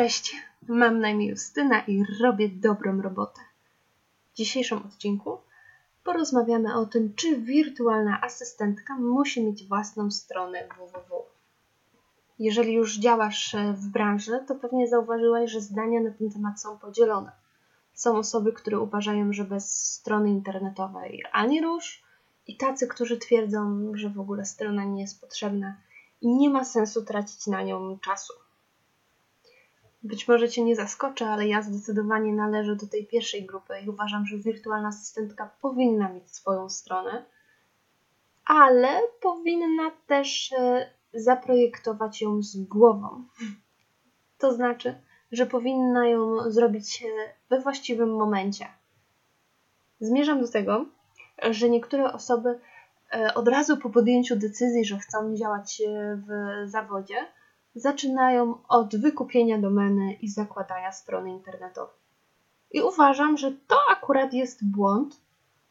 Cześć, mam na imię Justyna i robię dobrą robotę. W dzisiejszym odcinku porozmawiamy o tym, czy wirtualna asystentka musi mieć własną stronę www. Jeżeli już działasz e, w branży, to pewnie zauważyłaś, że zdania na ten temat są podzielone. Są osoby, które uważają, że bez strony internetowej ani rusz, i tacy, którzy twierdzą, że w ogóle strona nie jest potrzebna i nie ma sensu tracić na nią czasu. Być może Cię nie zaskoczę, ale ja zdecydowanie należę do tej pierwszej grupy i uważam, że wirtualna asystentka powinna mieć swoją stronę, ale powinna też e, zaprojektować ją z głową. To znaczy, że powinna ją zrobić we właściwym momencie. Zmierzam do tego, że niektóre osoby e, od razu po podjęciu decyzji, że chcą działać w zawodzie, zaczynają od wykupienia domeny i zakładania strony internetowej. I uważam, że to akurat jest błąd,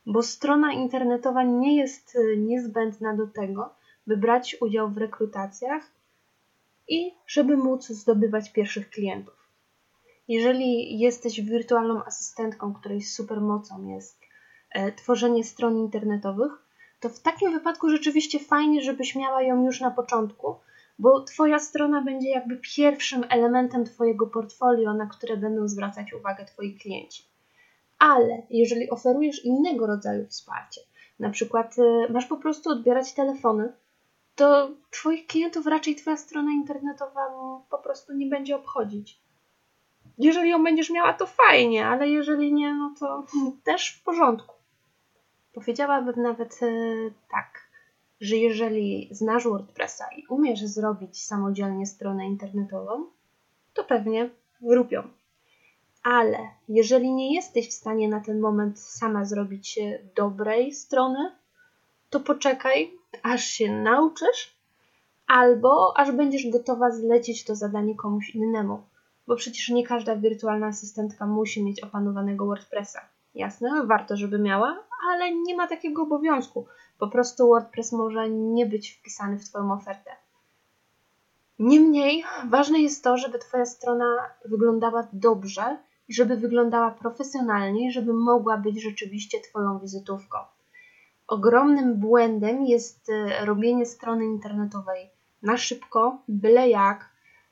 bo strona internetowa nie jest e, niezbędna do tego, by brać udział w rekrutacjach i żeby móc zdobywać pierwszych klientów. Jeżeli jesteś wirtualną asystentką, której supermocą jest e, tworzenie stron internetowych, to w takim wypadku rzeczywiście fajnie, żebyś miała ją już na początku, bo Twoja strona będzie jakby pierwszym elementem Twojego portfolio, na które będą zwracać uwagę Twoi klienci. Ale jeżeli oferujesz innego rodzaju wsparcie, na przykład e, masz po prostu odbierać telefony, to Twoich klientów raczej Twoja strona internetowa po prostu nie będzie obchodzić. Jeżeli ją będziesz miała, to fajnie, ale jeżeli nie, no to też w porządku. Powiedziałabym nawet e, tak, że jeżeli znasz WordPressa i umiesz zrobić samodzielnie stronę internetową, to pewnie rób ją. Ale jeżeli nie jesteś w stanie na ten moment sama zrobić dobrej strony, to poczekaj, aż się nauczysz, albo aż będziesz gotowa zlecić to zadanie komuś innemu bo przecież nie każda wirtualna asystentka musi mieć opanowanego WordPressa. Jasne, warto, żeby miała, ale nie ma takiego obowiązku. Po prostu WordPress może nie być wpisany w Twoją ofertę. Niemniej ważne jest to, żeby Twoja strona wyglądała dobrze żeby wyglądała profesjonalnie żeby mogła być rzeczywiście Twoją wizytówką. Ogromnym błędem jest e, robienie strony internetowej na szybko, byle jak,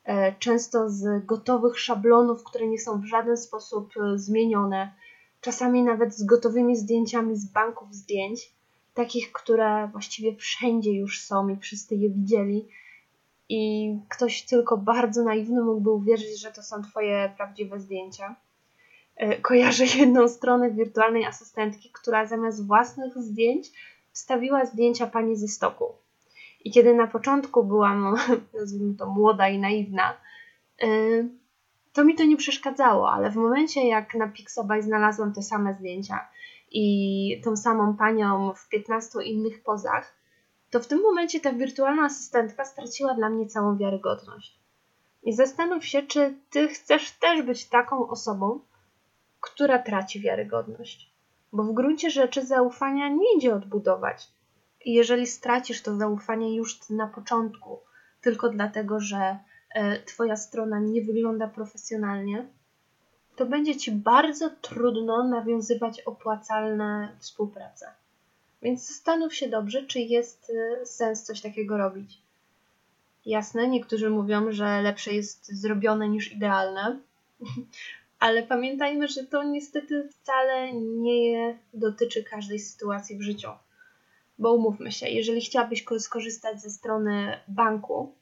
E, często z gotowych szablonów, które nie są w żaden sposób e, zmienione, czasami nawet z gotowymi zdjęciami z banków zdjęć, takich, które właściwie wszędzie już są i wszyscy je widzieli. I ktoś tylko bardzo naiwny mógłby uwierzyć, że to są Twoje prawdziwe zdjęcia. E, kojarzę jedną stronę wirtualnej asystentki, która zamiast własnych zdjęć wstawiła zdjęcia pani ze stoku. I kiedy na początku byłam, nazwijmy to, młoda i naiwna, y, to mi to nie przeszkadzało, ale w momencie jak na Pixabay znalazłam te same zdjęcia i tą samą panią w 15 innych pozach, to w tym momencie ta wirtualna asystentka straciła dla mnie całą wiarygodność. I zastanów się, czy ty chcesz też być taką osobą, która traci wiarygodność. Bo w gruncie rzeczy zaufania nie idzie odbudować. I jeżeli stracisz to zaufanie już na początku, tylko dlatego, że Twoja strona nie wygląda profesjonalnie, to będzie Ci bardzo trudno nawiązywać opłacalne współpracę. Więc zastanów się dobrze, czy jest e, sens coś takiego robić. Jasne, niektórzy mówią, że lepsze jest zrobione niż idealne, ale pamiętajmy, że to niestety wcale nie dotyczy każdej sytuacji w życiu. Bo umówmy się, jeżeli chciałabyś skorzystać ze strony banku,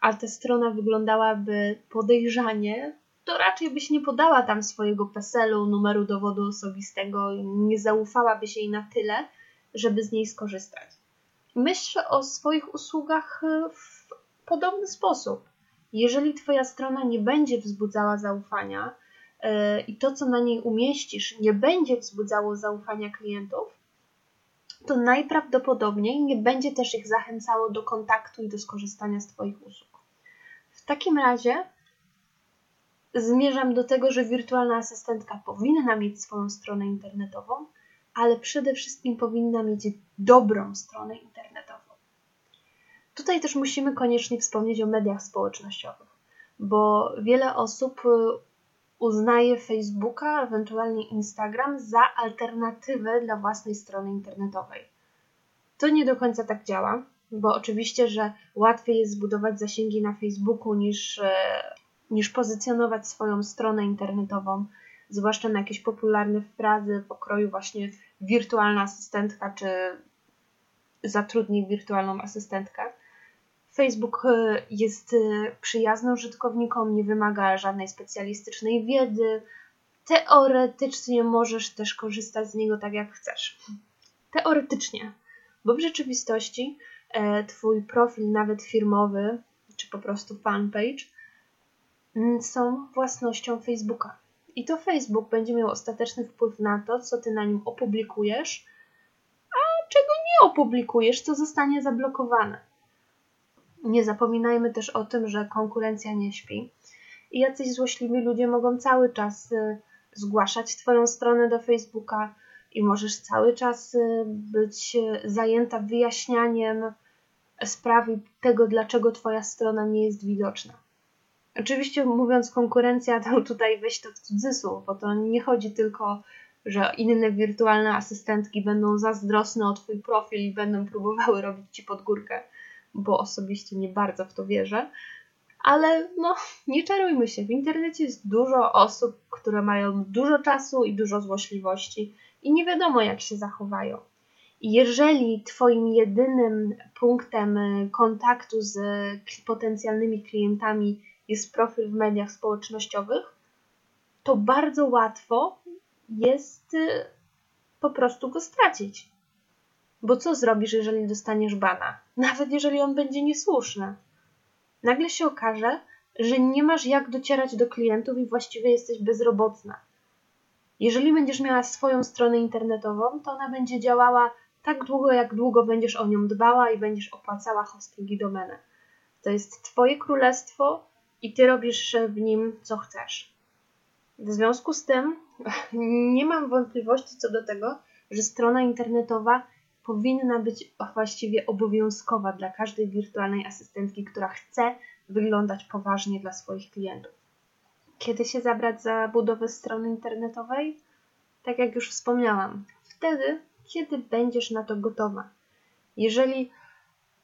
a ta strona wyglądałaby podejrzanie, to raczej byś nie podała tam swojego PESEL-u, numeru dowodu osobistego i nie zaufałabyś jej na tyle, żeby z niej skorzystać. Myśl o swoich usługach w podobny sposób. Jeżeli Twoja strona nie będzie wzbudzała zaufania yy, i to, co na niej umieścisz, nie będzie wzbudzało zaufania klientów, to najprawdopodobniej nie będzie też ich zachęcało do kontaktu i do skorzystania z Twoich usług. W takim razie zmierzam do tego, że wirtualna asystentka powinna mieć swoją stronę internetową, ale przede wszystkim powinna mieć dobrą stronę internetową. Tutaj też musimy koniecznie wspomnieć o mediach społecznościowych, bo wiele osób uznaje Facebooka, ewentualnie Instagram za alternatywę dla własnej strony internetowej. To nie do końca tak działa, bo oczywiście, że łatwiej jest zbudować zasięgi na Facebooku niż, e, niż pozycjonować swoją stronę internetową, zwłaszcza na jakieś popularne frazy pokroju właśnie wirtualna asystentka czy zatrudnij wirtualną asystentkę. Facebook e, jest e, przyjazny użytkownikom, nie wymaga żadnej specjalistycznej wiedzy. Teoretycznie możesz też korzystać z niego tak jak chcesz. Teoretycznie, bo w rzeczywistości e, Twój profil, nawet firmowy, czy po prostu fanpage, są własnością Facebooka. I to Facebook będzie miał ostateczny wpływ na to, co Ty na nim opublikujesz, a czego nie opublikujesz, co zostanie zablokowane. Nie zapominajmy też o tym, że konkurencja nie śpi i jacyś złośliwi ludzie mogą cały czas y, zgłaszać Twoją stronę do Facebooka i możesz cały czas y, być y, zajęta wyjaśnianiem sprawy tego, dlaczego Twoja strona nie jest widoczna. Oczywiście mówiąc konkurencja, to tutaj weź to w cudzysłów, bo to nie chodzi tylko, że inne wirtualne asystentki będą zazdrosne o Twój profil i będą próbowały robić Ci pod górkę bo osobiście nie bardzo w to wierzę. Ale no, nie czarujmy się, w internecie jest dużo osób, które mają dużo czasu i dużo złośliwości i nie wiadomo jak się zachowają. Jeżeli Twoim jedynym punktem y, kontaktu z potencjalnymi klientami jest profil w mediach społecznościowych, to bardzo łatwo jest y, po prostu go stracić. Bo co zrobisz, jeżeli dostaniesz bana? Nawet jeżeli on będzie niesłuszny. Nagle się okaże, że nie masz jak docierać do klientów i właściwie jesteś bezrobotna. Jeżeli będziesz miała swoją stronę internetową, to ona będzie działała tak długo, jak długo będziesz o nią dbała i będziesz opłacała hosting i domenę. To jest Twoje królestwo i Ty robisz w nim co chcesz. W związku z tym nie mam wątpliwości co do tego, że strona internetowa powinna być właściwie obowiązkowa dla każdej wirtualnej asystentki, która chce wyglądać poważnie dla swoich klientów. Kiedy się zabrać za budowę strony internetowej? Tak jak już wspomniałam, wtedy, kiedy będziesz na to gotowa. Jeżeli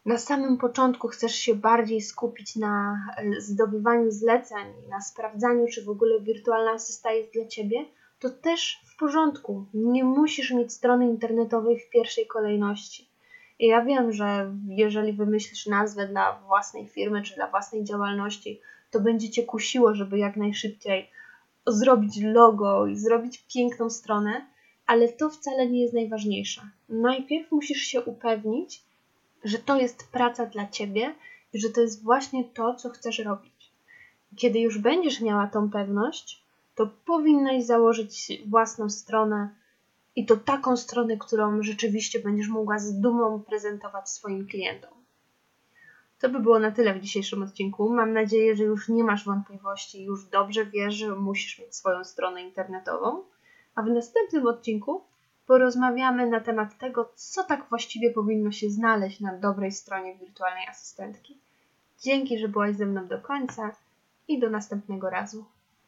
na samym początku chcesz się bardziej skupić na e, zdobywaniu zleceń, na sprawdzaniu, czy w ogóle wirtualna asysta jest dla ciebie, to też w porządku. Nie musisz mieć strony internetowej w pierwszej kolejności. I ja wiem, że jeżeli wymyślisz nazwę dla własnej firmy czy dla własnej działalności, to będzie cię kusiło, żeby jak najszybciej zrobić logo i zrobić piękną stronę, ale to wcale nie jest najważniejsze. Najpierw musisz się upewnić, że to jest praca dla ciebie i że to jest właśnie to, co chcesz robić. Kiedy już będziesz miała tą pewność, to powinnaś założyć własną stronę i to taką stronę, którą rzeczywiście będziesz mogła z dumą prezentować swoim klientom. To by było na tyle w dzisiejszym odcinku. Mam nadzieję, że już nie masz wątpliwości, już dobrze wiesz, że musisz mieć swoją stronę internetową. A w następnym odcinku porozmawiamy na temat tego, co tak właściwie powinno się znaleźć na dobrej stronie wirtualnej asystentki. Dzięki, że byłaś ze mną do końca i do następnego razu.